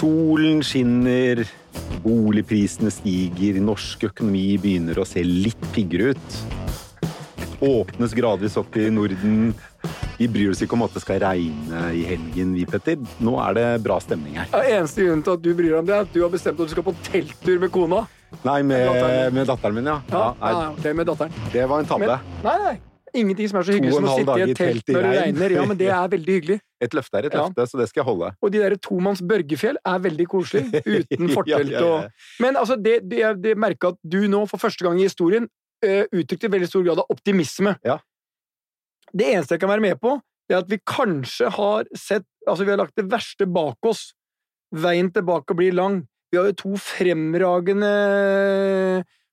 Solen skinner, boligprisene stiger, norsk økonomi begynner å se litt piggere ut. Åpnes gradvis opp i Norden. Vi bryr oss ikke om at det skal regne i helgen, vi, Petter. Nå er det bra stemning her. Ja, eneste grunnen til at du bryr deg om det, er at du har bestemt at du skal på telttur med kona. Nei, med, med datteren min, ja. Ja, ja nei, ja, ok, med datteren. det var en tabbe. Men, nei, nei. Ingenting som er så hyggelig som å sitte i et telt når det regner. Ja, men det er veldig hyggelig. Et løfte er et Ja. løfte, så det skal jeg holde. Og de der tomanns Børgefjell er veldig koselig, uten fortelt ja, ja. og Men altså, det, det, jeg- det merka at du nå, for første gang i historien, uh, uttrykte veldig stor grad av optimisme. Ja. Det eneste jeg kan være med på, er at vi kanskje har sett Altså, vi har lagt det verste bak oss. Veien tilbake blir lang. Vi har jo to fremragende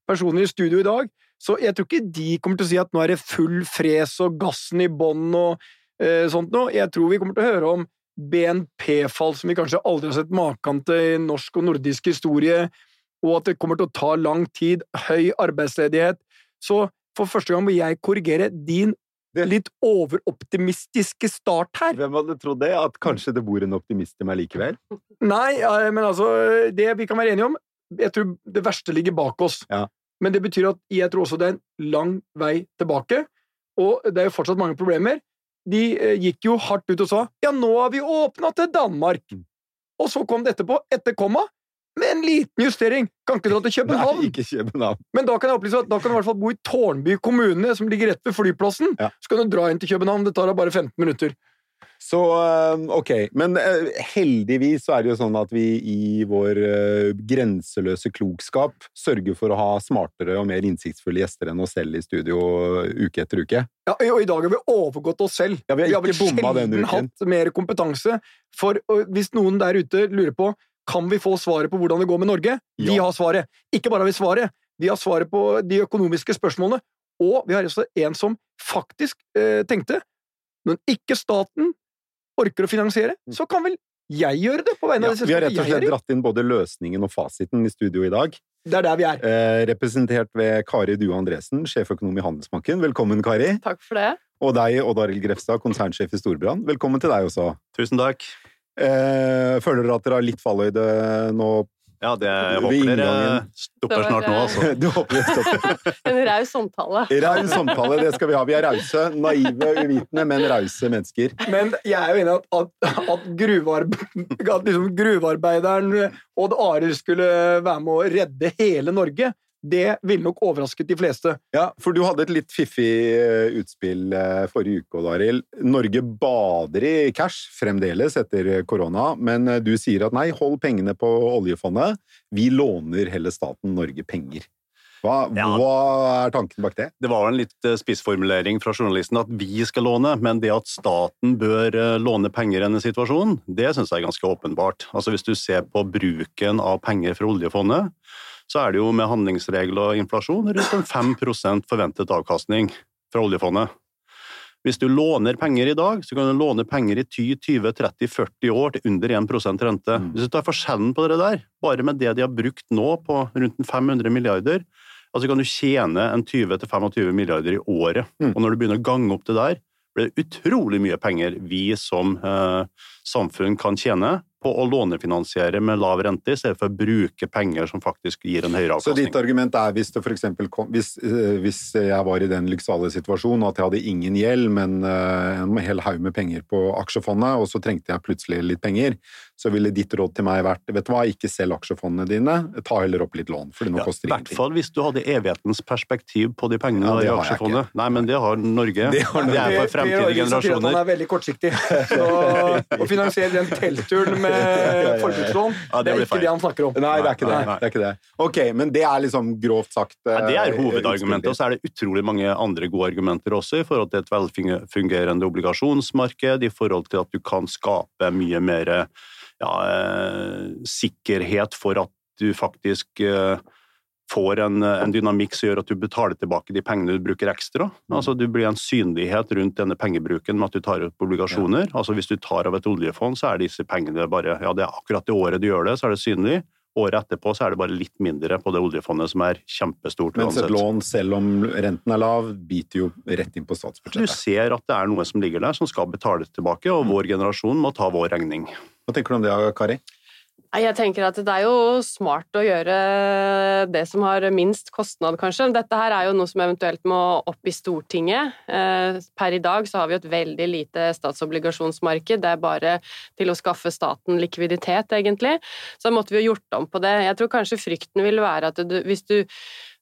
personer i studio i dag, så jeg tror ikke de kommer til å si at nå er det full fres og gassen i bånn og eh, sånt noe. Jeg tror vi kommer til å høre om BNP-fall som vi kanskje aldri har sett maken til i norsk og nordisk historie, og at det kommer til å ta lang tid, høy arbeidsledighet. Så for første gang må jeg korrigere din litt overoptimistiske start her. Hvem hadde trodd det? At kanskje det bor en optimist i meg likevel? Nei, men altså, det vi kan være enige om Jeg tror det verste ligger bak oss. Ja. Men det betyr at jeg tror også det er en lang vei tilbake, og det er jo fortsatt mange problemer. De eh, gikk jo hardt ut og sa ja, nå har vi åpna til Danmark. Mm. Og så kom dette på etter komma, med en liten justering. Kan ikke dra til København. Nei, ikke København. Men da kan jeg opplyse at da kan du i hvert fall bo i Tårnby kommune, som ligger rett ved flyplassen. Ja. Så kan du dra inn til København. Det tar deg bare 15 minutter. Så eh, ok, men eh, heldigvis så er det jo sånn at vi i vår eh, grenseløse klokskap sørger for å ha smartere og mer innsiktsfulle gjester enn oss selv i studio uke etter uke. Ja, og I dag har vi overgått oss selv. Ja, vi har vel ikke bomma denne sjelden hatt mer kompetanse. For hvis noen der ute lurer på kan vi få svaret på hvordan det går med Norge, vi har svaret. Ikke bare har vi svaret, vi har svaret på de økonomiske spørsmålene. Og vi har også en som faktisk eh, tenkte når ikke staten orker å finansiere, så kan vel jeg gjøre det på vegne av Ja, det vi har rett og slett dratt inn både løsningen og fasiten i studio i dag. Det er der vi er. Eh, representert ved Kari Due Andresen, sjeføkonom i Handelsbanken. Velkommen, Kari. Takk for det. Og deg, Odd Arild Grefstad, konsernsjef i Storbrann. Velkommen til deg også. Tusen takk. Eh, føler dere at dere har litt falløyde nå? Ja, det, jeg håper dere stopper snart nå, altså. Du håper det stopper. En raus omtale. Raus samtale, det skal vi ha. Vi er rause, naive, uvitende, men rause mennesker. Men jeg er jo enig i at, at, at, gruvearbe at liksom gruvearbeideren Odd Arild skulle være med å redde hele Norge. Det ville nok overrasket de fleste. Ja, for du hadde et litt fiffig eh, utspill eh, forrige uke, Odd Arild. Norge bader i cash fremdeles etter korona, men eh, du sier at nei, hold pengene på oljefondet. Vi låner heller staten Norge penger. Hva, Ja. hva er tanken bak det? Det var en litt spissformulering fra journalisten at vi skal låne, men det at staten bør låne penger i denne situasjonen, det syns jeg er ganske åpenbart. Altså Hvis du ser på bruken av penger fra oljefondet, så er det jo med handlingsregel og inflasjon rundt en 5% forventet avkastning fra oljefondet. Hvis du låner penger i dag, så kan du låne penger i 10-20-30-40 år til under 1 rente. Mm. Hvis du tar forskjellen på det der, bare med det de har brukt nå på rundt en 500 milliarder, altså kan du tjene en 20-25 milliarder i året. Mm. Og når du begynner å gange opp det der, blir det utrolig mye penger vi som eh, samfunn kan tjene på å lånefinansiere med lav rente, i stedet for å bruke penger som faktisk gir en høyere avkastning. Så ditt argument er hvis det eksempel kom, hvis, eh, hvis jeg var i den lykksalige situasjonen at jeg hadde ingen gjeld, men eh, en hel haug med penger på aksjefondet, og så trengte jeg plutselig litt penger, så ville ditt råd til meg vært vet du hva, ikke selg aksjefondene dine, ta heller opp litt lån, for nå Ja, koster I hvert fall hvis du hadde evighetens perspektiv på de pengene Ja, i aksjefondet. Nei, men det har Norge. Det har Norge. er for fremtidige Det- det- det- det- generasjoner. Han er veldig kortsiktig. Så å finansiere den teltturen med forbrukslån, Ja, det det er ikke det han snakker om. Nei, det er ikke det. Nei. det, er ikke det. Ok, men det er liksom grovt sagt Nei, det er eh, hovedargumentet, og så er det utrolig mange andre gode argumenter også, i forhold til et velfungerende obligasjonsmarked, i forhold til at du kan skape mye mer ja, eh, sikkerhet for at du faktisk eh, får en, en dynamikk som gjør at du betaler tilbake de pengene du bruker ekstra. Altså Du blir en synlighet rundt denne pengebruken med at du tar opp obligasjoner. Altså Hvis du tar av et oljefond, så er disse pengene bare ja, det er akkurat det året du gjør det, så er det synlig. Året etterpå så er det bare litt mindre på det oljefondet, som er kjempestort Mens et lån, selv om renten er lav, biter jo rett inn på statsbudsjettet. Du ser at det er noe som ligger der, som skal betales tilbake, og vår generasjon må ta vår regning. Hva tenker du om det, Kari? Jeg tenker at det er jo smart å gjøre det som har minst kostnad, kanskje. Dette her er jo noe som eventuelt må opp i Stortinget. Eh, per i dag så har vi et veldig lite statsobligasjonsmarked. Det er bare til å skaffe staten likviditet, egentlig. Så da måtte vi jo gjort om på det. Jeg tror kanskje frykten vil være at du, hvis du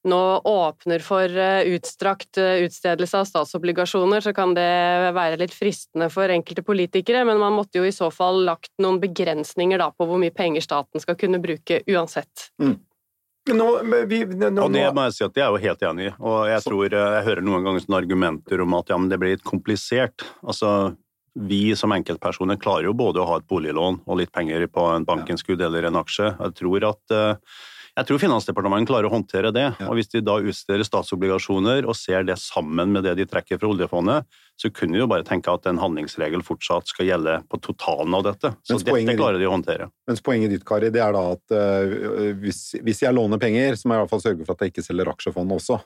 nå åpner for eh, utstrakt eh, utstedelse av statsobligasjoner, så kan det være litt fristende for enkelte politikere, men man måtte jo i så fall lagt noen begrensninger da på hvor mye penger staten skal kunne bruke uansett. Mm. Nå, vi, nå, og det må jeg si at jeg er jo helt enig i, og jeg tror eh, jeg hører noen ganger sånne argumenter om at ja, men det blir litt komplisert. Altså, vi som enkeltpersoner klarer jo både å ha et boliglån og litt penger på en bankinnskudd eller en aksje. Jeg tror at uh, jeg tror Finansdepartementet klarer å håndtere det. Ja. og Hvis de da utsteder statsobligasjoner og ser det sammen med det de trekker fra oljefondet, så kunne de jo bare tenke at en handlingsregel fortsatt skal gjelde på totalen av dette. Så dette klarer de å håndtere. Mens poenget ditt, Kari, det er da at uh, hvis, hvis, jeg låner penger, så må jeg i hvert fall sørge for at jeg ikke selger aksjefondet også.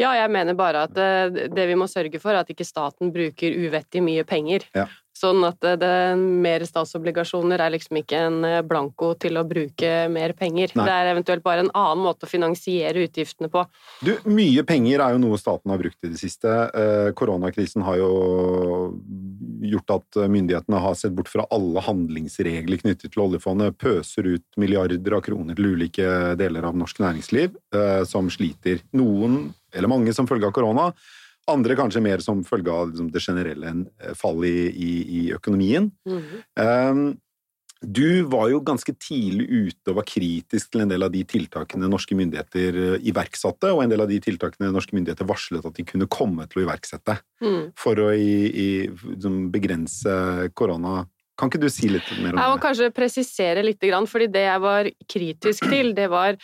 Ja, jeg mener bare at uh, det vi må sørge for, er at ikke staten bruker uvettig mye penger. Ja. Sånn at det, det, mer statsobligasjoner er liksom ikke en eh, blanko til å bruke mer penger. Nei. Det er eventuelt bare en annen måte å finansiere utgiftene på. Du, mye penger er jo noe staten har brukt i det siste. Eh, koronakrisen har jo gjort at myndighetene har sett bort fra alle handlingsregler knyttet til oljefondet, pøser ut milliarder av kroner til ulike deler av norsk næringsliv eh, som sliter. Noen, eller mange, som følge av korona. Andre kanskje mer som følge av liksom, det generelle eh, fallet i, i, i, økonomien. Mm -hmm. um, du var jo ganske tidlig ute og var kritisk til en del av de tiltakene norske myndigheter eh, iverksatte, og en del av de tiltakene norske myndigheter varslet at de kunne komme til å iverksette mm. for å i, liksom, begrense korona. Kan ikke du si litt mer om det? Jeg må kanskje presisere litt, fordi det jeg var kritisk til, det var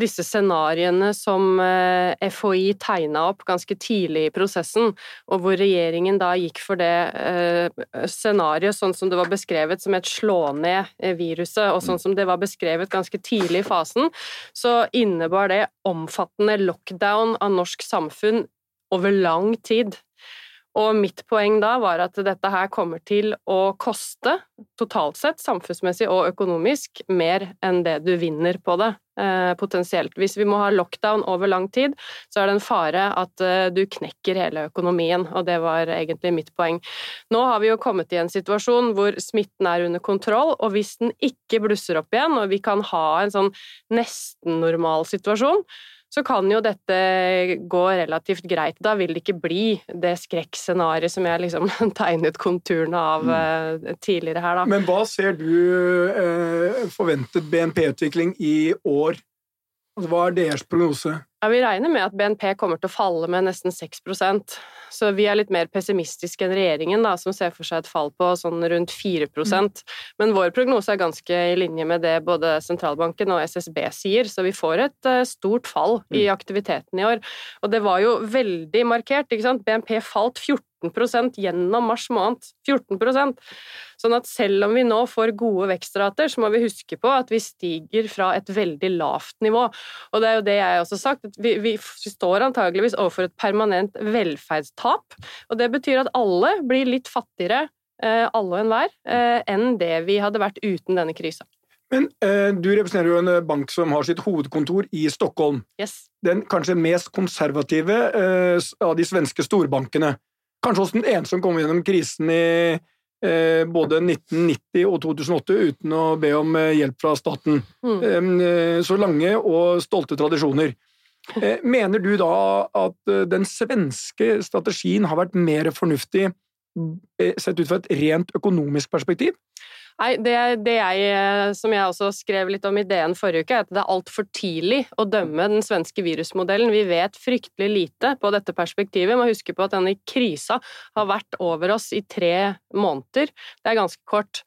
disse scenarioene som eh, FHI tegna opp ganske tidlig i prosessen, og hvor regjeringen da gikk for det eh, scenarioet sånn som det var beskrevet, som et slå ned eh, viruset, og sånn som det var beskrevet ganske tidlig i fasen, så innebar det omfattende lockdown av norsk samfunn over lang tid. Og mitt poeng da var at dette her kommer til å koste, totalt sett, samfunnsmessig og økonomisk, mer enn det du vinner på det, eh, potensielt. Hvis vi må ha lockdown over lang tid, så er det en fare at eh, du knekker hele økonomien, og det var egentlig mitt poeng. Nå har vi jo kommet i en situasjon hvor smitten er under kontroll, og hvis den ikke blusser opp igjen, og vi kan ha en sånn nesten normal situasjon, så kan jo dette gå relativt greit. Da vil det ikke bli det skrekkscenarioet som jeg liksom tegnet konturene av mm. Eh, tidligere her, da. Men hva ser du eh, forventet BNP-utvikling i år? Hva er deres prognose? Ja, Vi regner med at BNP kommer til å falle med nesten 6% så vi er litt mer pessimistiske enn regjeringen, da, som ser for seg et fall på sånn rundt 4 mm. Men vår prognose er ganske i linje med det både sentralbanken og SSB sier, så vi får et uh, stort fall i mm. aktiviteten i år. Og det var jo veldig markert, ikke sant. BNP falt 14 gjennom mars måned. 14% Sånn at selv om vi nå får gode vekstrater, så må vi huske på at vi stiger fra et veldig lavt nivå. Og det er jo det jeg også har sagt, at vi, vi står antageligvis overfor et permanent velferdstap. Og det betyr at alle blir litt fattigere, eh, alle og enhver, eh, enn det vi hadde vært uten denne krisa. Men eh, du representerer jo en bank som har sitt hovedkontor i Stockholm. Yes. Den kanskje mest konservative eh, av de svenske storbankene. Kanskje også den ene som kom gjennom krisen i eh, både 1990 og 2008 uten å be om eh, hjelp fra staten. Mm. Eh, så lange og stolte tradisjoner. Eh, mener du da at eh, den svenske strategien har vært mer fornuftig eh, sett ut fra et rent økonomisk perspektiv? Nei, det, det, jeg, eh, som jeg også skrev litt om i DN forrige uke, er at det er altfor tidlig å dømme den svenske virusmodellen. Vi vet fryktelig lite på dette perspektivet. Man huske på at denne krisa har vært over oss i tre måneder. Det er ganske kort.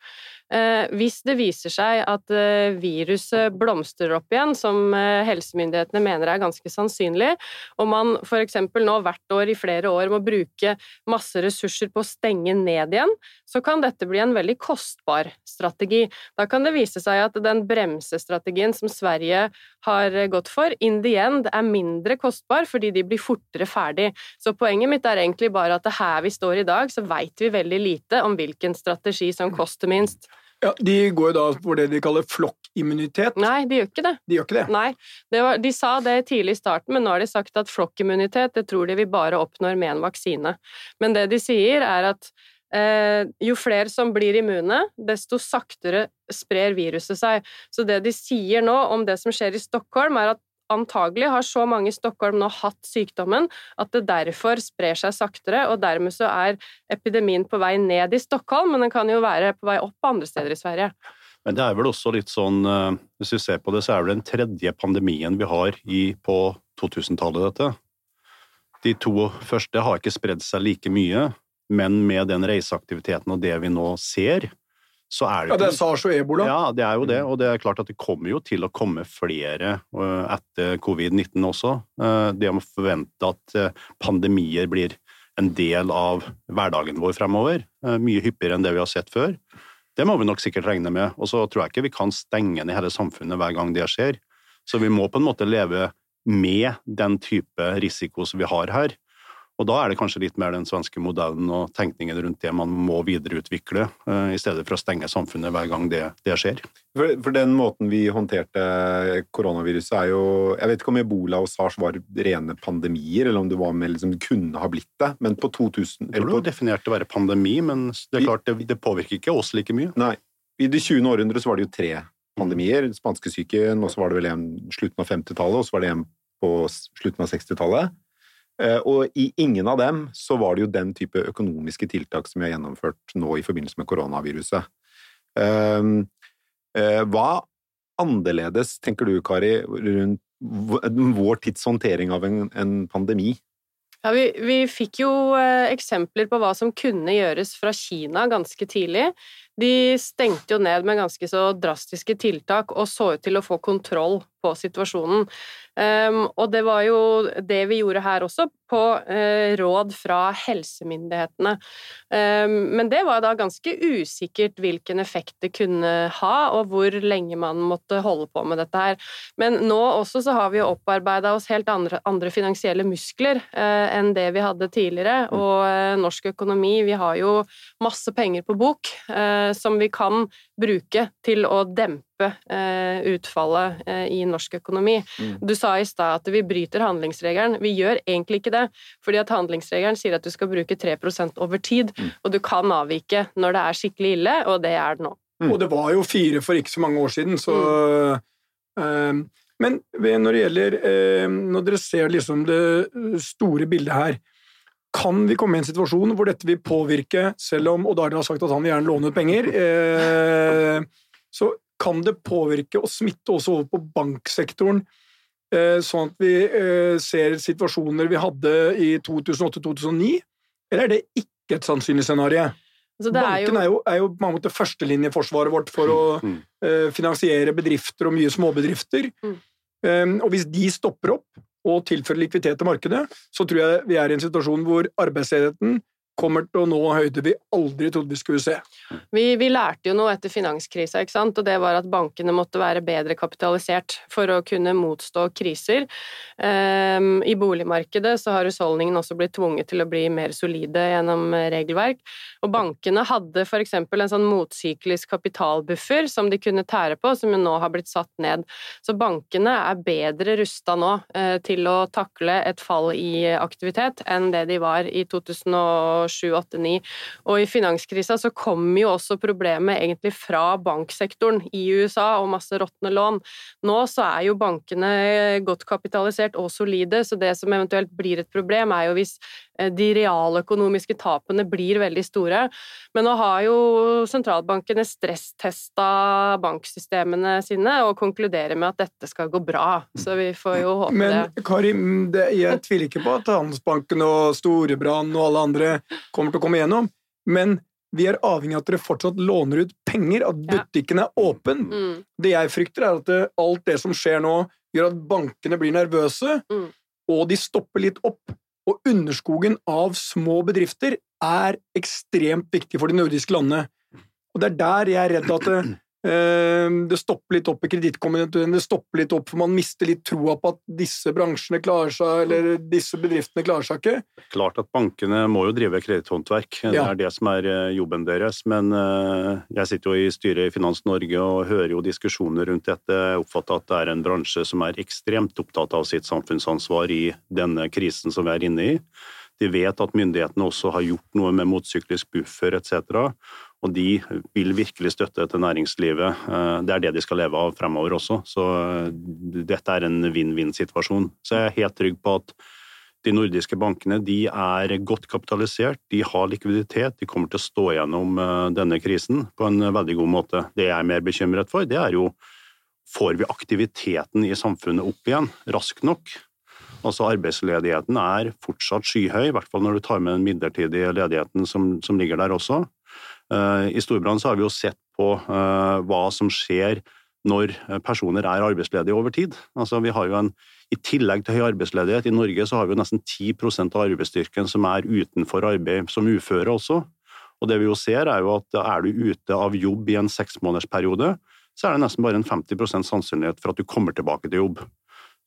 Eh, hvis det viser seg at eh, viruset blomstrer opp igjen, som eh, helsemyndighetene mener er ganske sannsynlig, og man f.eks. nå hvert år i flere år må bruke masse ressurser på å stenge ned igjen, så kan dette bli en veldig kostbar strategi. Da kan det vise seg at den bremsestrategien som Sverige har gått for, in the end er mindre kostbar fordi de blir fortere ferdig. Så poenget mitt er egentlig bare at det her vi står i dag, så veit vi veldig lite om hvilken strategi som koster minst. Ja, De går jo da for det de kaller flokkimmunitet. Nei, de gjør ikke det. De gjør ikke det. Nei, det var, De sa det tidlig i starten, men nå har de sagt at flokkimmunitet det tror de vi bare oppnår med en vaksine. Men det de sier, er at eh, jo flere som blir immune, desto saktere sprer viruset seg. Så det de sier nå om det som skjer i Stockholm, er at antagelig har så mange i Stockholm nå hatt sykdommen at det derfor sprer seg saktere, og dermed så er epidemien på vei ned i Stockholm, men den kan jo være på vei opp andre steder i Sverige. Men det er vel også litt sånn, eh, hvis vi ser på det, så er det den tredje pandemien vi har i, på 2000-tallet, dette. De to første har ikke spredd seg like mye, men med den reiseaktiviteten og det vi nå ser, så er det Ja, det er SARS og ebola. Ja, det er jo det, og det er klart at det kommer jo til å komme flere uh, etter covid-19 også. Uh, det å forvente at uh, pandemier blir en del av hverdagen vår fremover, mye hyppigere enn det vi har sett før, det må vi nok sikkert regne med. Og så tror jeg ikke vi kan stenge ned hele samfunnet hver gang det skjer. Så vi må på en måte leve med den type risiko som vi har her. Og da er det kanskje litt mer den svenske modellen og tenkningen rundt det man må videreutvikle, uh, i stedet for å stenge samfunnet hver gang det, det skjer. For, for, den måten vi håndterte koronaviruset er jo Jeg vet ikke om ebola og sars var rene pandemier, eller om det var med, liksom, kunne ha blitt det, men på 2000 Jeg tror det definerte definert å være pandemi, men det er klart det, det påvirker ikke oss like mye. Nei. I det 20. århundret så var det jo tre pandemier. Spanskesyken, og så var det vel en slutten av 50-tallet, og så var det en på slutten av 60-tallet. Eh, og i ingen av dem så var det jo den type økonomiske tiltak som vi har gjennomført nå i forbindelse med koronaviruset. Ehm, eh, hva annerledes, tenker du, Kari, rundt vår tids håndtering av en, pandemi? Ja, vi, vi, fikk jo eh, eksempler på hva som kunne gjøres fra Kina ganske tidlig. De stengte jo ned med ganske så drastiske tiltak og så ut til å få kontroll på situasjonen. Um, og det var jo det vi gjorde her også, på uh, råd fra helsemyndighetene. Um, men det var da ganske usikkert hvilken effekt det kunne ha, og hvor lenge man måtte holde på med dette her. Men nå også så har vi jo opparbeida oss helt andre, andre finansielle muskler uh, enn det vi hadde tidligere, mm. og uh, norsk økonomi Vi har jo masse penger på bok som vi kan bruke til å dempe utfallet i norsk økonomi. Mm. Du sa i stad at vi bryter handlingsregelen. Vi gjør egentlig ikke det, fordi at handlingsregelen sier at du skal bruke 3% over tid, mm. og du kan avvike når det er skikkelig ille, og det er det nå. Mm. Og det var jo fire for ikke så mange år siden, så øh, Men når det gjelder øh, Når dere ser liksom det store bildet her, kan vi komme i en situasjon hvor dette vil påvirke, selv om Og Arild har sagt at han vil gjerne låne ut penger. eh, så kan det påvirke og smitte også over på banksektoren, eh, sånn at vi eh, ser situasjoner vi hadde i 2008-2009? Eller er det ikke et sannsynlig scenario? Altså, Banken er jo, er jo på en måte førstelinjeforsvaret vårt for å mm. uh, finansiere bedrifter og mye småbedrifter. Mm. Um, og hvis de stopper opp og tilfører likviditet til markedet, så tror jeg vi er i en situasjon hvor arbeidsledigheten kommer til å nå høyder vi aldri trodde vi skulle se. Vi, vi, lærte jo noe etter finanskrisa, ikke sant? og det var at bankene måtte være bedre kapitalisert for å kunne motstå kriser. Um, I boligmarkedet så har husholdningene også blitt tvunget til å bli mer solide gjennom regelverk, og bankene hadde eksempel en sånn motsyklisk kapitalbuffer som de kunne tære på, som jo nå har blitt satt ned. Så bankene er bedre rusta nå uh, til å takle et fall i aktivitet enn det de var i 2000 7, 8, 9. Og i finanskrisa så kom jo også problemet egentlig fra banksektoren i USA og masse råtne lån. Nå så er jo bankene godt kapitalisert og solide, så det som eventuelt blir et problem, er jo hvis eh, de realøkonomiske tapene blir veldig store. Men nå har jo sentralbankene stresstesta banksystemene sine og konkluderer med at dette skal gå bra. Så vi får jo håpe Men, det. Men Karim, jeg tviler ikke på at Handelsbanken og Storebrand og alle andre kommer til å komme gjennom, men vi er avhengig av at dere fortsatt låner ut penger, at butikken er åpen. Mm. Det jeg frykter, er at alt det som skjer nå, gjør at bankene blir nervøse, mm. og de stopper litt opp. Og underskogen av små bedrifter er ekstremt viktig for de nordiske landene. Og det er der jeg er redd at det, Ehm, stopper litt opp i kredittkommuniteten, det stopper litt opp for man mister litt troa på at disse bransjene klarer seg, eller disse bedriftene klarer seg ikke. Klart at bankene må jo drive kreditthåndverk, det Ja. er det som er eh, jobben deres. Men eh, jeg sitter jo i styret i Finans Norge og hører jo diskusjoner rundt dette. Jeg oppfatter at det er en bransje som er ekstremt opptatt av sitt samfunnsansvar i denne krisen som vi er inne i. De vet at myndighetene også har gjort noe med motsyklisk buffer etc. Og de vil virkelig støtte til næringslivet. Eh, Det er det de skal leve av fremover også. Så eh, dette er en vinn-vinn-situasjon. Så jeg er helt trygg på at de nordiske bankene de er godt kapitalisert, de har likviditet, de kommer til å stå gjennom eh, denne krisen på en veldig god måte. Det jeg er mer bekymret for, det er jo får vi aktiviteten i samfunnet opp igjen raskt nok? Altså Arbeidsledigheten er fortsatt skyhøy, i hvert fall når du tar med den midlertidige ledigheten som, som ligger der også. Eh, I storbrann har vi jo sett på eh, hva som skjer når personer er arbeidsledige over tid. Altså vi har jo en, I tillegg til høy arbeidsledighet i Norge så har vi jo nesten 10% av arbeidsstyrken som er utenfor arbeid som uføre også. Og det vi jo ser er jo at er du ute av jobb i en seksmånedersperiode, så er det nesten bare en 50% sannsynlighet for at du kommer tilbake til jobb.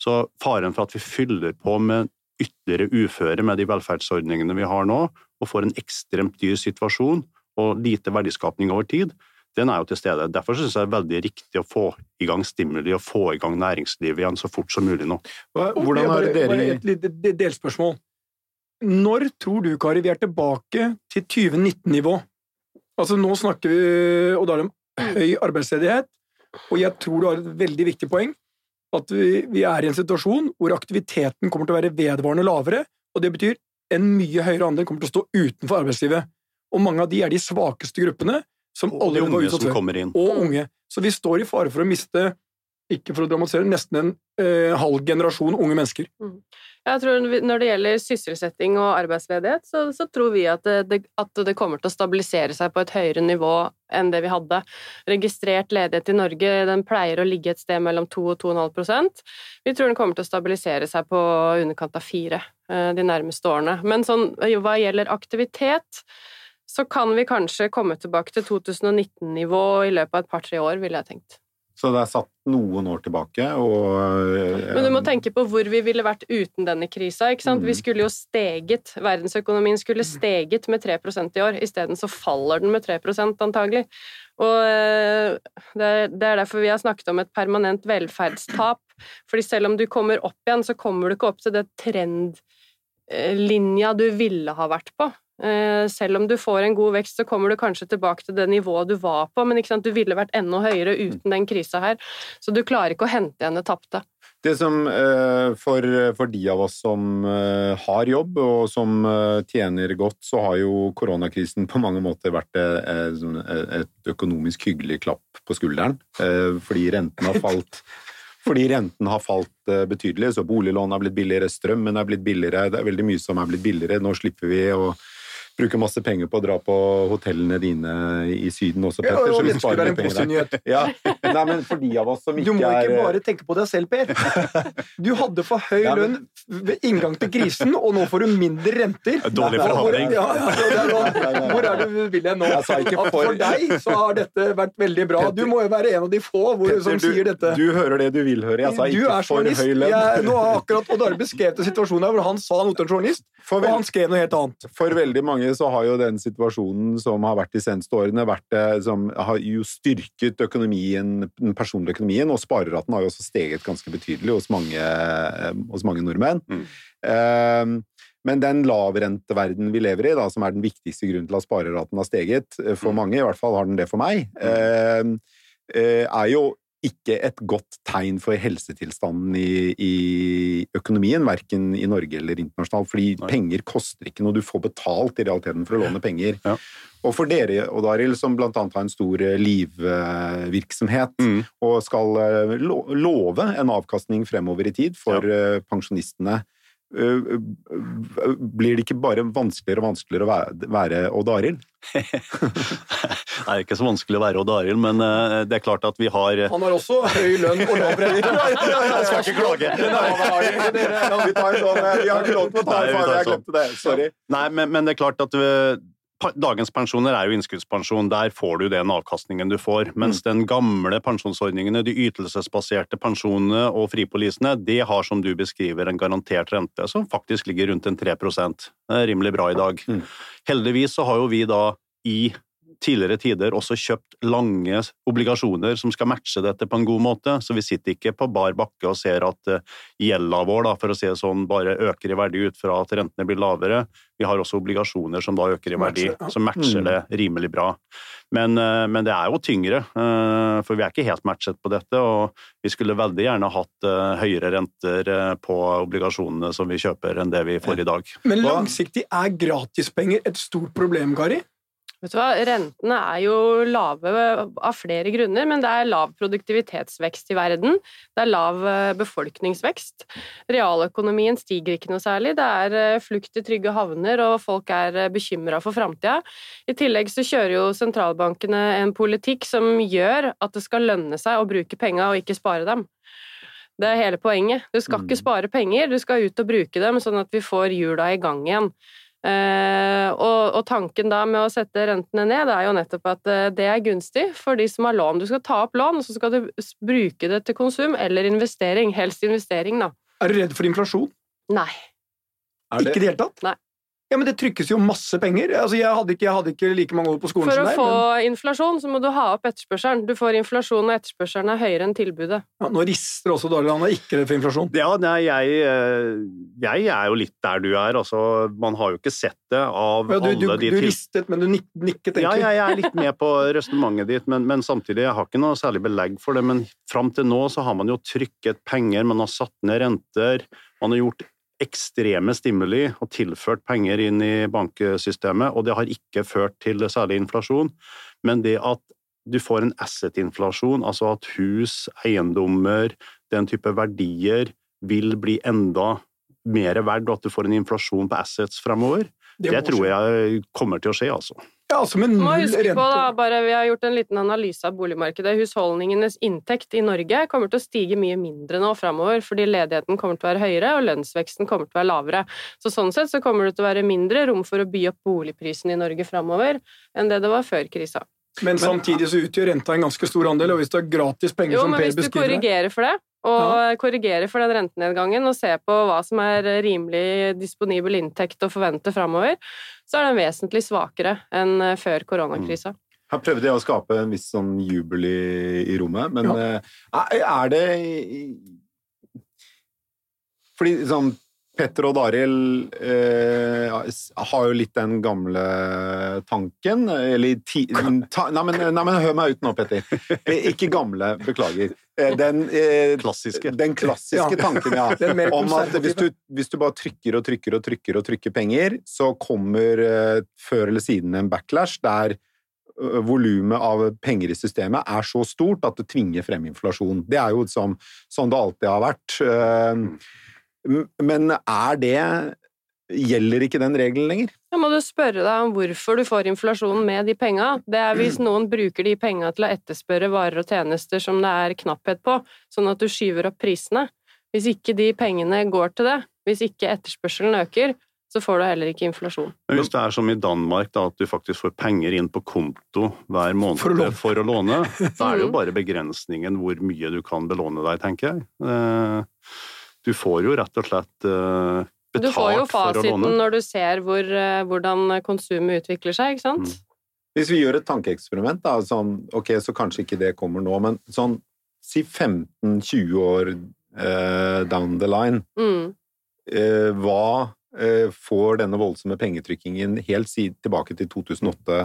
Så faren for at vi fyller på med ytterligere uføre med de velferdsordningene vi har nå, og får en ekstremt dyr situasjon og lite verdiskapning over tid, den er jo til stede. Derfor synes jeg det er veldig riktig å få i gang stimuli og få i gang næringslivet igjen så fort som mulig nå. Hvordan har dere bare et lite delspørsmål. Når tror du, Kari, vi er tilbake til 2019-nivå? Altså, nå snakker vi Og da er det om høy arbeidsledighet, og jeg tror du har et veldig viktig poeng. At vi, vi er i en situasjon hvor aktiviteten kommer til å være vedvarende lavere, og det betyr en mye høyere andel kommer til å stå utenfor arbeidslivet. Og mange av de er de svakeste gruppene som Og alle utsatt som kommer inn. og unge. Så vi står i fare for å miste, ikke for å dramatisere, nesten en eh, halv generasjon unge mennesker. Jeg tror Når det gjelder sysselsetting og arbeidsledighet, så, så tror vi at det, det, at det kommer til å stabilisere seg på et høyere nivå enn det vi hadde. Registrert ledighet i Norge den pleier å ligge et sted mellom 2 og 2,5% Vi tror den kommer til å stabilisere seg på underkant av 4 eh, de nærmeste årene. Men sånn, hva gjelder aktivitet, så kan vi kanskje komme tilbake til 2019-nivå i løpet av et par-tre år, ville jeg tenkt. Så det er satt noen år tilbake, og eh, Men du må tenke på hvor vi ville vært uten denne krisa. ikke sant? Vi Mm. skulle jo steget, Verdensøkonomien skulle steget med 3% i år. Isteden så faller den med 3 antagelig. Og eh, det det er derfor vi har snakket om et permanent velferdstap. Fordi selv om du kommer opp igjen, så kommer du ikke opp til det trendlinja du ville ha vært på. Eh, Selv om du får en god vekst, så kommer du kanskje tilbake til det nivået du var på, men ikke sant? du ville vært enda høyere uten den krisa her. Så du klarer ikke å hente igjen det tapte. Det som eh, for, for de av oss som eh, har jobb og som tjener godt, så har jo koronakrisen på mange måter vært eh, sånn, et økonomisk hyggelig klapp på skulderen, fordi renten har falt. Fordi renten har falt betydelig, så boliglån har blitt billigere, strømmen er blitt billigere, det er veldig mye som er blitt billigere. Nå slipper vi å bruke masse penger på å dra på hotellene dine i Syden også, Ja, og så vi det skulle sparer være litt en penger positiv der. nyhet. Ja. Nei, men for de av oss som Du ikke må er ikke bare tenke på deg selv, Per. Du hadde for høy Ja, lønn ved inngang til krisen, og nå får du mindre renter. Dårlig forhandling. Ja, ja, ja, det er sånn. Hvor er du vil hen nå? Jeg sa ikke for- For deg så har dette vært veldig bra. Du må jo være en av de få hvor, som sier dette. Du, du hører det du vil høre. Jeg sa Du ikke er for høy lønn. Jeg, nå har akkurat Odd Arve beskrevet en situasjon her hvor han sa noe til en journalist, For, og vel, han skrev noe helt annet. for veldig mange så har jo den situasjonen som har vært de seneste årene, vært som har jo styrket økonomien, den personlige økonomien, og spareraten har jo også steget ganske betydelig hos mange, eh, hos mange nordmenn. Mm. Eh, men den lavrenteverdenen vi lever i, da, som er den viktigste grunnen til at spareraten har steget, eh, for Mm. mange, i hvert fall har den det for meg, eh, eh, er jo ikke et godt tegn for helsetilstanden i, i økonomien, verken i Norge eller internasjonalt, fordi Nei. penger koster ikke noe. Du får betalt i realiteten for å låne penger. Ja. Og for dere, Odd Arild, som annet har en stor eh, livvirksomhet, Mm. og skal eh, love en avkastning fremover i tid for ja. pensjonistene, eh, eh, blir det ikke bare vanskeligere og vanskeligere å være, være Odd Arild? Det er ikke så vanskelig å være Odd Arild, men eh, det er klart at vi har Han har også høy lønn og lav premie. Jeg skal ikke klage. Vi tar sånn, eh, vi har ikke lov til å ta en fare, jeg sånn. glemte det. Sorry. Nei, men, men det er klart at vi, Dagens pensjoner er jo innskuddspensjon, der får du den avkastningen du får. Mens mm. den gamle pensjonsordningene, de ytelsesbaserte pensjonene og fripolisene, det har som du beskriver en garantert rente som faktisk ligger rundt en 3 Det er rimelig bra i dag. Mm. Heldigvis så har jo vi da i tidligere tider også kjøpt lange obligasjoner som skal matche dette på en god måte, så vi sitter ikke på bar bakke og ser at eh, gjelda vår da, for å si det sånn, bare øker i verdi ut fra at rentene blir lavere. Vi har også obligasjoner som da øker i verdi, som matcher mm. det rimelig bra. Men, eh, men, det er jo tyngre, eh, for vi er ikke helt matchet på dette. Og vi skulle veldig gjerne hatt høyere renter på obligasjonene som vi kjøper, enn det vi får i dag. Men langsiktig er gratispenger et stort problem, Kari? Vet du hva, Rentene er jo lave av flere grunner, men det er lav produktivitetsvekst i verden. Det er lav eh, befolkningsvekst. Realøkonomien stiger ikke noe særlig. Det er eh, flukt i trygge havner, og folk er eh, bekymra for framtida. I tillegg så kjører jo sentralbankene en politikk som gjør at det skal lønne seg å bruke penga og ikke spare dem. Det er hele poenget. Du skal ikke mm. spare penger, du skal ut og bruke dem, sånn at vi får hjula i gang igjen. Uh, og, og, tanken da med å sette rentene ned, det er jo nettopp at uh, det er gunstig for de som har lån. Du skal ta opp lån, og så skal du bruke det til konsum eller investering. Helst investering, da. Er du redd for inflasjon? Nei. Ikke i det hele tatt? Nei. Ja, men det trykkes jo masse penger. Altså, jeg, hadde ikke, jeg, hadde ikke, like mange år på skolen For som deg. For å få men... inflasjon, så må du ha opp etterspørselen. Du får inflasjon, og etterspørselen er høyere enn tilbudet. Ja, nå rister også Daleland Anna, ikke redd for inflasjon. Ja, nei, jeg, eh, jeg, er jo litt der du er. Altså, man har jo ikke sett det av ja, du, alle du, de Du ristet, men du nikket egentlig. Ja, jeg er litt med på resonnementet ditt, men, men, samtidig, jeg har ikke noe særlig belegg for det. Men fram til nå så har man jo trykket penger, man har satt ned renter, man har gjort ekstreme stimuli og tilført penger inn i banksystemet, og det har ikke ført til særlig inflasjon. Men det at du får en asset-inflasjon, altså at hus, eiendommer, den type verdier vil bli enda mer verdt, og at du får en inflasjon på assets fremover, det, det tror jeg kommer til å skje, altså. Ja, altså med null rente. På, da, bare, vi har gjort en liten analyse av boligmarkedet. Husholdningenes inntekt i Norge kommer til å stige mye mindre nå framover, fordi ledigheten kommer til å være høyere og lønnsveksten kommer til å være lavere. Så sånn sett så kommer det til å være mindre rom for å by opp boligprisen i Norge framover enn det det var før krisa. Men samtidig så utgjør renta en ganske stor andel, og hvis du har gratis penger jo, som Per beskriver Jo, men hvis du korrigerer for det, og ja. korrigere for den rentenedgangen og se på hva som er rimelig disponibel inntekt å forvente framover, så er den vesentlig svakere enn eh, før koronakrisa. Mm. Her prøvde jeg å skape en viss sånn jubel i, i rommet, men ja. Eh, er det Fordi sånn Petter og Daril eh, har jo litt den gamle tanken Eller ti, ta, nei, men, nei, men, hør meg ut nå, Petter. Eh, ikke gamle, beklager. Eh, den eh, klassiske, den klassiske tanken, ja. Om at hvis du, hvis du, bare trykker og trykker og trykker og trykker penger, så kommer eh, før eller siden en backlash der eh, volumet av penger i systemet er så stort at det tvinger frem inflasjon. Det er jo som, sånn det alltid har vært. Men er det Gjelder ikke den regelen lenger? Da må du spørre deg om hvorfor du får inflasjon med de penga. Det er hvis noen bruker de penga til å etterspørre varer og tjenester som det er knapphet på, sånn at du skyver opp prisene. Hvis ikke de pengene går til det, hvis ikke etterspørselen øker, så får du heller ikke inflasjon. Men hvis det er som i Danmark, da, at du faktisk får penger inn på konto hver måned for å låne, for å låne da er det jo bare begrensningen hvor mye du kan belåne deg, tenker jeg. Eh, du får jo rett og slett uh, betalt for å låne. Du får jo fasiten når du ser hvor, uh, hvordan konsumet utvikler seg, ikke sant? Mm. Hvis vi gjør et tankeeksperiment, da, sånn, ok, så kanskje ikke det kommer nå, men sånn si 15-20 år uh, down the line, mm. hva får denne voldsomme pengetrykkingen helt si, tilbake til 2008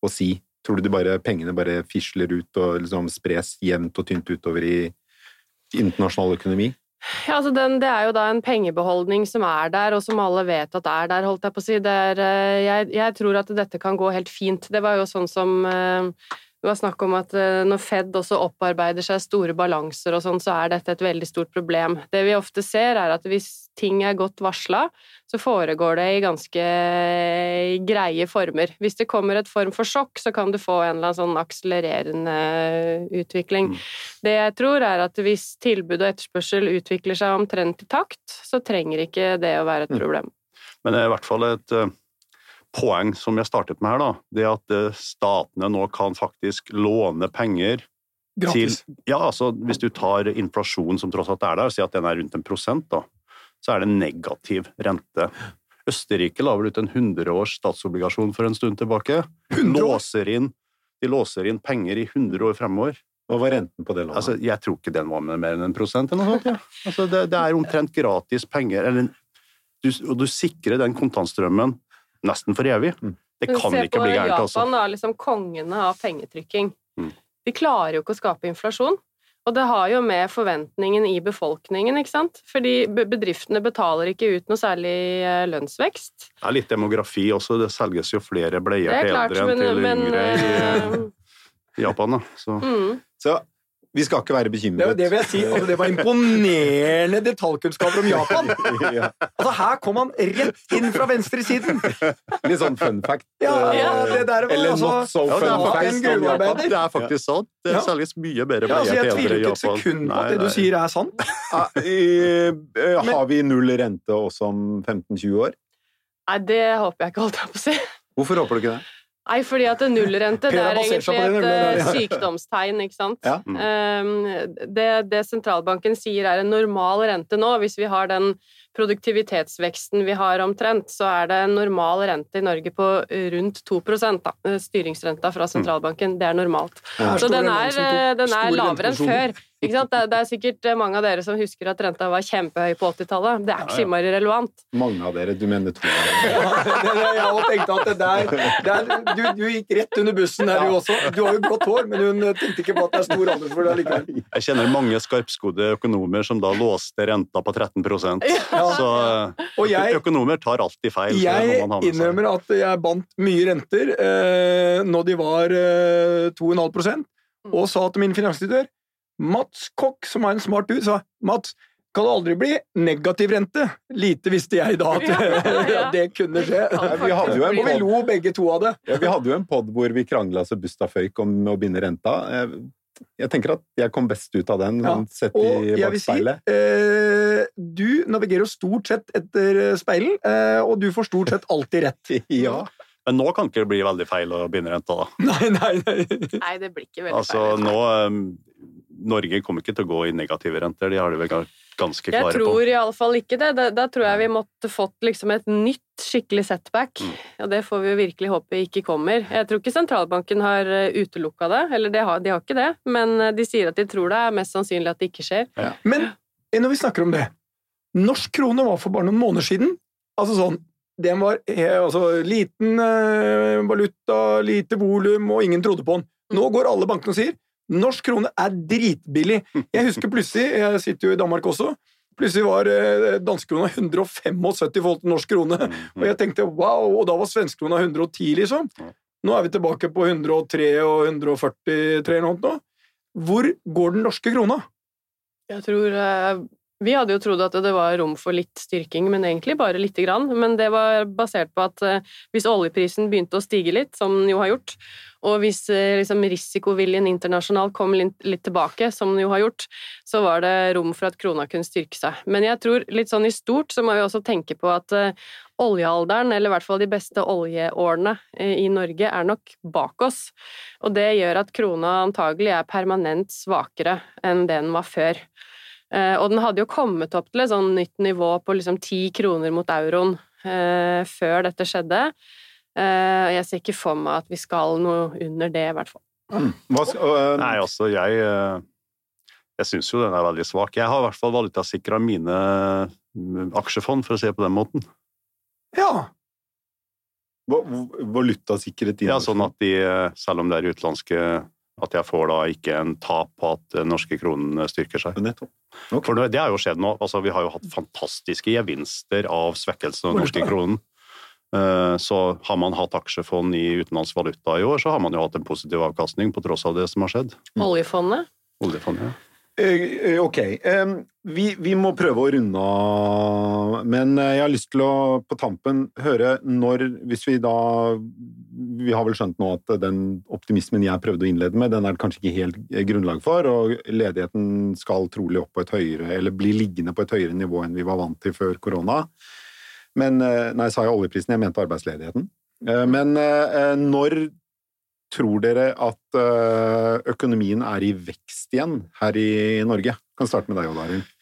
å si? Tror du bare, pengene bare fisler ut og liksom spres jevnt og tynt utover i internasjonal økonomi? Ja, altså den, Det er jo da en pengebeholdning som er der, og som alle vet at er der, holdt jeg på å si. Er, eh, jeg, jeg, tror at dette kan gå helt fint. Det var jo sånn som eh, det var snakk om at eh, når Fed også opparbeider seg store balanser og sånn, så er dette et veldig stort problem. Det vi ofte ser, er at hvis ting er godt varsla, så foregår det i ganske greie former. Hvis det kommer et form for sjokk, så kan du få en eller annen sånn akselererende utvikling. Mm. Det jeg tror, er at hvis tilbud og etterspørsel utvikler seg omtrent i takt, så trenger ikke det å være et mm. problem. Men det er i hvert fall et poeng som jeg startet med her, da, det at eh, statene nå kan faktisk låne penger Gratis. til Ja, altså hvis du tar inflasjonen som tross alt er der, si at den er rundt en prosent, da, så er det negativ rente. Østerrike la vel ut en 100-års statsobligasjon for en stund tilbake. Låser inn, de låser inn penger i 100 år fremover. Hva var renten på det lånet? Altså, jeg tror ikke den var med mer enn en prosent. eller noe sånt. Ja. Altså, det, det er omtrent gratis penger. Eller, du, og du sikrer den kontantstrømmen nesten for evig. Mm. Det kan ikke bli gærent, Japan, altså. da, liksom kongene av pengetrykking. Mm. De klarer jo ikke å skape inflasjon. Og det har jo med forventningen i befolkningen, ikke sant? Fordi bedriftene betaler ikke ut noe særlig eh, lønnsvekst. Det er litt demografi også. Det selges jo flere bleier er til klart, eldre enn til yngre i eh, Japan. Da. Så. mm. Så vi skal ikke være bekymret. det vil jeg si. Altså, det var imponerende detaljkunnskaper om Japan. ja. Altså, her kom han rett inn fra venstresiden! Litt sånn fun fact. Ja, Ja. det der var Eller altså not so Ja, fun fact. Om Japan. det er faktisk sant. Det Ja. selges mye bedre ja, altså, bleier Jeg til tviler eldre i ikke et sekund på at det du sier, er sant. Ja, eh, eh, har vi null rente også om 15-20 år? Nei, det håper jeg ikke, holdt jeg på å si. Hvorfor håper du ikke det? Nei, fordi at det nullrente det er egentlig et eh, ja. sykdomstegn, ikke sant. Ja. Mm. Um, Det, det sentralbanken sier er en normal rente nå, hvis vi har den produktivitetsveksten vi har omtrent, så er det en normal rente i Norge på rundt 2 da. Styringsrenta fra sentralbanken, det er normalt. Ja, Så den er, eh, den er lavere enn før. Ikke sant? Det, det er sikkert eh, mange av dere som husker at renta var kjempehøy på 80-tallet. Det er ikke så innmari relevant. Mange av dere. Du mener to. av dere. jeg også tenkte at det der, der du, du gikk rett under bussen der, du også. Du har jo blått hår, men hun tenkte ikke på at det er stor alder for det likevel. Jeg kjenner mange skarpskodde økonomer som da låste renta på 13 Ja. Så Og jeg, økonomer tar alltid feil. jeg innrømmer at jeg bandt mye renter eh, når de var eh, 2,5% og sa til min finansdirektør Mats Kokk, som er en smart dude, sa Mats, kan det aldri bli negativ rente? Lite visste jeg da at, Ja, ja. det kunne skje. Vi hadde jo en Og vi lo begge to av det. Ja, vi hadde jo en pod hvor vi krangla så busta føyk om å binde renta. Jeg, jeg tenker at jeg kom best ut av den, Ja, sånn sett i vil si, eh, du navigerer jo stort sett etter speilen, eh, og du får stort sett alltid rett. Ja. Men nå kan ikke det bli veldig feil å binde renta, da. Nei, nei, nei. Nei, det blir ikke veldig Altså, feil. nå um, Norge kommer ikke til å gå i negative renter, de har det vel ganske klare på. Jeg tror iallfall ikke det. Da, da tror jeg vi måtte fått liksom et nytt skikkelig setback. Mm. Og det får vi jo virkelig håpe ikke kommer. Jeg tror ikke sentralbanken har utelukka det, eller de har, de har ikke det, men eh, de sier at de tror det er mest sannsynlig at det ikke skjer. Men eh, når vi snakker om det Norsk krone var for bare noen måneder siden Altså sånn Den var eh, altså, liten eh, valuta, lite volum, og ingen trodde på den. Nå går alle bankene og sier norsk krone er dritbillig. Jeg husker plutselig, jeg sitter jo i Danmark også, plutselig var eh, danskekrona 175 i forhold til norsk krone. Og jeg tenkte wow, og da var svenskekrona 110, liksom. Nå er vi tilbake på 103 og 143 eller noe. Hvor går den norske krona? Jeg tror eh, Vi hadde jo trodd at det var rom for litt styrking, men egentlig bare lite grann. Men det var basert på at eh, hvis oljeprisen begynte å stige litt, som den jo har gjort, og hvis eh, liksom, risikoviljen internasjonalt kom litt, tilbake, som den jo har gjort, så var det rom for at krona kunne styrke seg. Men jeg tror litt sånn i stort så må vi også tenke på at eh, oljealderen, eller i hvert fall de beste oljeårene i Norge, er nok bak oss. Og det gjør at krona antagelig er permanent svakere enn det den var før. Eh, og den hadde jo kommet opp til et sånn nytt nivå på liksom ti kroner mot euroen eh, før dette skjedde. Eh, jeg ser ikke for meg at vi skal noe under det, i hvert fall. Hva skal, øh, Nei, altså, jeg Jeg syns jo den er veldig svak. Jeg har i hvert fall valutasikra mine mm, aksjefond, for å si det på den måten. Ja. Valutasikret hva- i Ja, sånn at de, selv om det er utenlandske At jeg får da ikke en tap på at den norske kronen styrker seg. Nettopp. Ok. For det har jo skjedd nå. Altså, vi har jo hatt fantastiske gevinster av svekkelsen av den norske kronen. Eh, Så har man hatt aksjefond i utenlandsk valuta i år, så har man jo hatt en positiv avkastning på tross av det som har skjedd. Oljefondet? Oljefondet, ja. Eh, eh, Ok. vi, vi må prøve å runde av, men eh, jeg har lyst til å på tampen høre når Hvis vi da Vi har vel skjønt nå at den optimismen jeg prøvde å innlede med, den er det kanskje ikke helt grunnlag for, og ledigheten skal trolig opp på et høyere, eller bli liggende på et høyere nivå enn vi var vant til før korona. Men Nei, sa jeg oljeprisen? Jeg mente arbeidsledigheten. Men når tror dere at eh, økonomien er i vekst igjen her i Norge? Kan starte med deg, Odd Arild.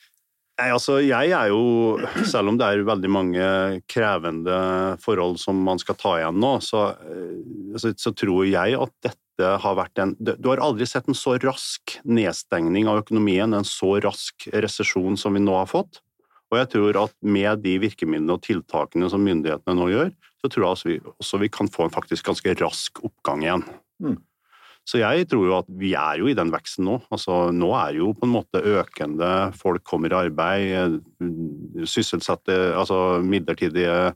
Nei, altså jeg er jo, selv om det er veldig mange krevende forhold som man skal ta igjen nå, så, eh, så, så tror jeg at dette har vært en Du har aldri sett en så rask nedstengning av økonomien, en så rask resesjon som vi nå har fått. Og jeg tror at med de virkemidlene og tiltakene som myndighetene nå gjør, så tror jeg også vi, også vi kan få en faktisk ganske rask oppgang igjen. Mm. Så jeg tror jo at vi er jo i den veksten nå. Altså, nå er jo på en måte økende, folk kommer i arbeid, eh, sysselsatte, altså midlertidige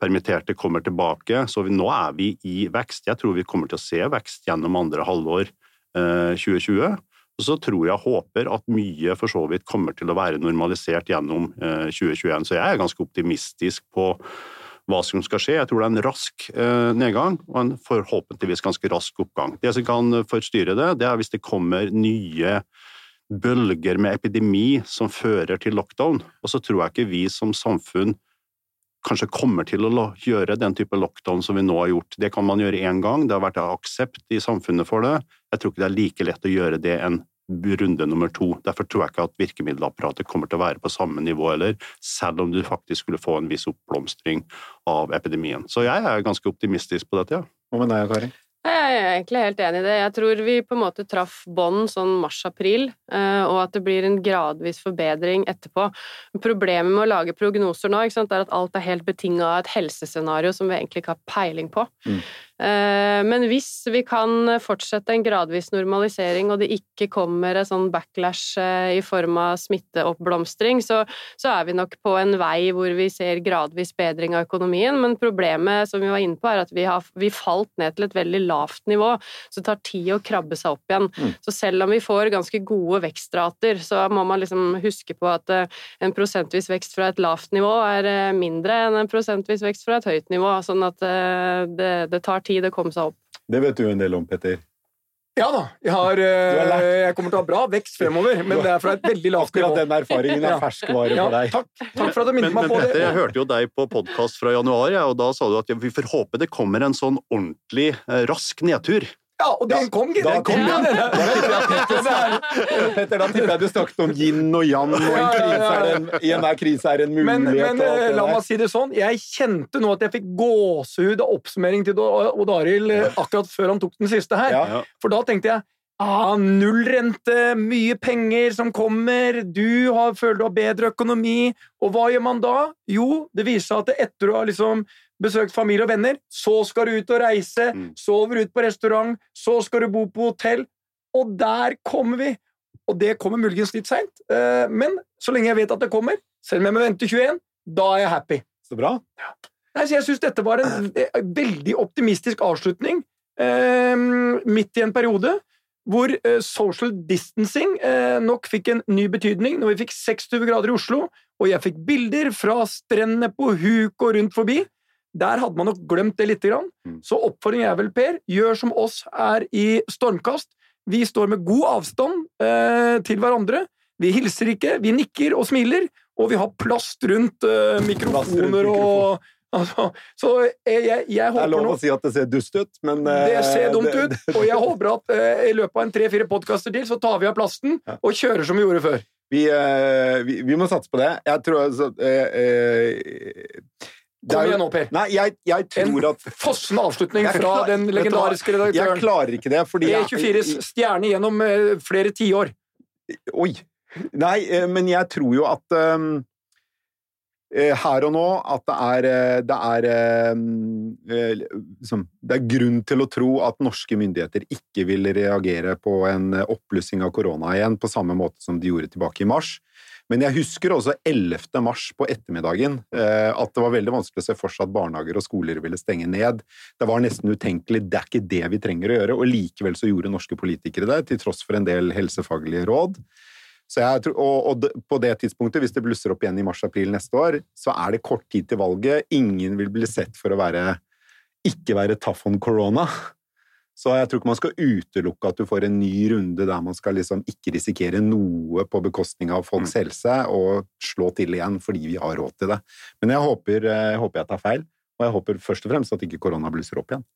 permitterte kommer tilbake. Så vi, nå er vi i vekst. Jeg tror vi kommer til å se vekst gjennom andre halvår eh, 2020. Og så tror jeg håper at mye for så vidt kommer til å være normalisert gjennom eh, 2021. Så jeg er ganske optimistisk på hva som skal skje. Jeg tror det er en rask eh, nedgang og en forhåpentligvis ganske rask oppgang. Det som kan forstyrre det, det er hvis det kommer nye bølger med epidemi som fører til lockdown. Og så tror jeg ikke vi som samfunn kanskje kommer til å gjøre den type lockdown som vi nå har gjort. Det kan man gjøre én gang, det har vært aksept i samfunnet for det. Jeg tror ikke det er like lett å gjøre det en runde nummer to. Derfor tror jeg ikke at virkemiddelapparatet kommer til å være på samme nivå heller, selv om du faktisk skulle få en viss oppblomstring av epidemien. Så jeg er ganske optimistisk på dette, ja. Hva med deg, Kari? Jeg er egentlig helt enig i det. Jeg tror vi på en måte traff bånd sånn mars-april, eh, og at det blir en gradvis forbedring etterpå. Problemet med å lage prognoser nå ikke sant, er at alt er helt betinga av et helsescenario som vi egentlig ikke har peiling på. Mm. Eh, Men hvis vi kan fortsette en gradvis normalisering, og det ikke kommer en sånn backlash eh, i form av smitteoppblomstring, så, så er vi nok på en vei hvor vi ser gradvis bedring av økonomien. Men problemet som vi var inne på, er at vi har vi falt ned til et veldig lavt nivå, så det tar tid å krabbe seg opp igjen. Mm. Så selv om vi får ganske gode vekstrater, så må man liksom huske på at eh, en prosentvis vekst fra et lavt nivå er mindre enn en prosentvis vekst fra et høyt nivå, sånn at det, det tar tid å komme seg opp. Det vet du en del om, Petter. Ja da, jeg, har, eh, jeg kommer til å ha bra vekst fremover, men det er fra et veldig lavt Akkurat nivå. den erfaringen er ferskvare Ja, for deg. takk, takk for at du minnet meg på Petter, det. jeg hørte jo deg på podkast fra januar, ja, og da sa du at vi får håpe det kommer en sånn ordentlig eh, rask nedtur. Ja, og den kom, gitt. Da. Tipper jeg du snakket om yin og yang, og en krise er en, i enhver krise er en mulighet. men alt eh, la meg si det sånn, jeg kjente nå at jeg fikk gåsehud av oppsummering til Odd Arild eh, akkurat før han tok den siste her. Ja. For da tenkte jeg ah, null rente, mye penger som kommer, du har, føler du har bedre økonomi. Og hva gjør man da? Jo, det viser seg at etter å ha liksom besøkt familie og venner, så skal du ut og reise, Mm. sover ut på restaurant, så skal du bo på hotell. Og der kommer vi! Og det kommer muligens litt seint, eh, men så lenge jeg vet at det kommer, selv om jeg må vente 21, da er jeg happy. Så bra. Nei, så jeg syns dette var en eh, veldig optimistisk avslutning eh, midt i en periode hvor social distancing nok fikk en ny betydning når vi fikk 26 grader i Oslo, og jeg fikk bilder fra strendene på huk og rundt forbi. Der hadde man nok glemt det lite grann. Mm. Så oppfordringen er vel, Per, gjør som oss er i stormkast. Vi står med god avstand eh, til hverandre. Vi hilser ikke, vi nikker og smiler, og vi har plast rundt eh, mikrofoner og altså, Så jeg, jeg, jeg Det er lov å si at det ser dust ut, men eh, det ser dumt ut, og jeg håper at eh, i løpet av en tre-fire podkaster til, så tar vi av plasten og kjører som vi gjorde før. Vi, eh, vi, vi må satse på det. Jeg tror altså eh, eh, Kom igjen nå, Per. Nei, jeg, jeg En tror at fossende avslutning klar, fra den legendariske redaktøren. Jeg klarer ikke det, fordi jeg- E24s stjerne gjennom eh, flere tiår. Oi! Nei, eh, men jeg tror jo at um, her og nå at det er, det er um, eh, liksom, Det er grunn til å tro at norske myndigheter ikke vil reagere på en oppblussing av korona igjen på samme måte som de gjorde tilbake i mars. Men jeg husker også 11. mars på ettermiddagen eh, at det var veldig vanskelig å se for seg at barnehager og skoler ville stenge ned. Det var nesten utenkelig. Det er ikke det vi trenger å gjøre. Og likevel så gjorde norske politikere det, til tross for en del helsefaglige råd. Tror, og, og på det tidspunktet, hvis det blusser opp igjen i mars-april neste år, så er det kort tid til valget. Ingen vil bli sett for å være ikke være tough on corona. Så jeg tror ikke man skal utelukke at du får en ny runde der man skal liksom ikke risikere noe på bekostning av folks helse, og slå til igjen fordi vi har råd til det. Men jeg håper, jeg håper jeg tar feil, Og jeg håper først og fremst at ikke korona blusser opp igjen.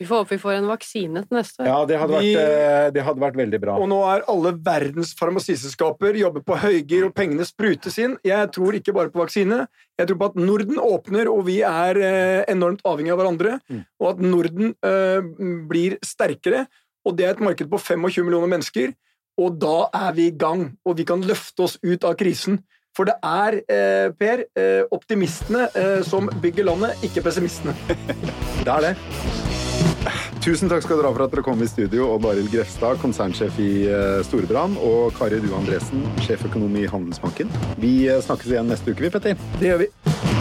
Vi får håpe vi får en vaksine til neste år. Ja, det hadde, vært, eh, det hadde vært veldig bra. Og nå er alle verdens farmasiselskaper jobber på høygir, og pengene sprutes inn. Jeg tror ikke bare på vaksine. Jeg tror på at Norden åpner, og vi er eh, enormt avhengig av hverandre. Mm. Og at Norden uh, blir sterkere. Og det er et marked på 25 millioner mennesker. Og da er vi i gang, og vi kan løfte oss ut av krisen. For det er, eh, Per, eh, optimistene eh, som bygger landet, ikke pessimistene. Det er det. Tusen takk skal dere ha for at dere kom i studio, Odd Arild Grefstad, konsernsjef i eh, Storebrand, og Kari Due Andresen, sjeføkonom i Handelsbanken. Vi eh, snakkes igjen neste uke, vi, Petter. Det gjør vi.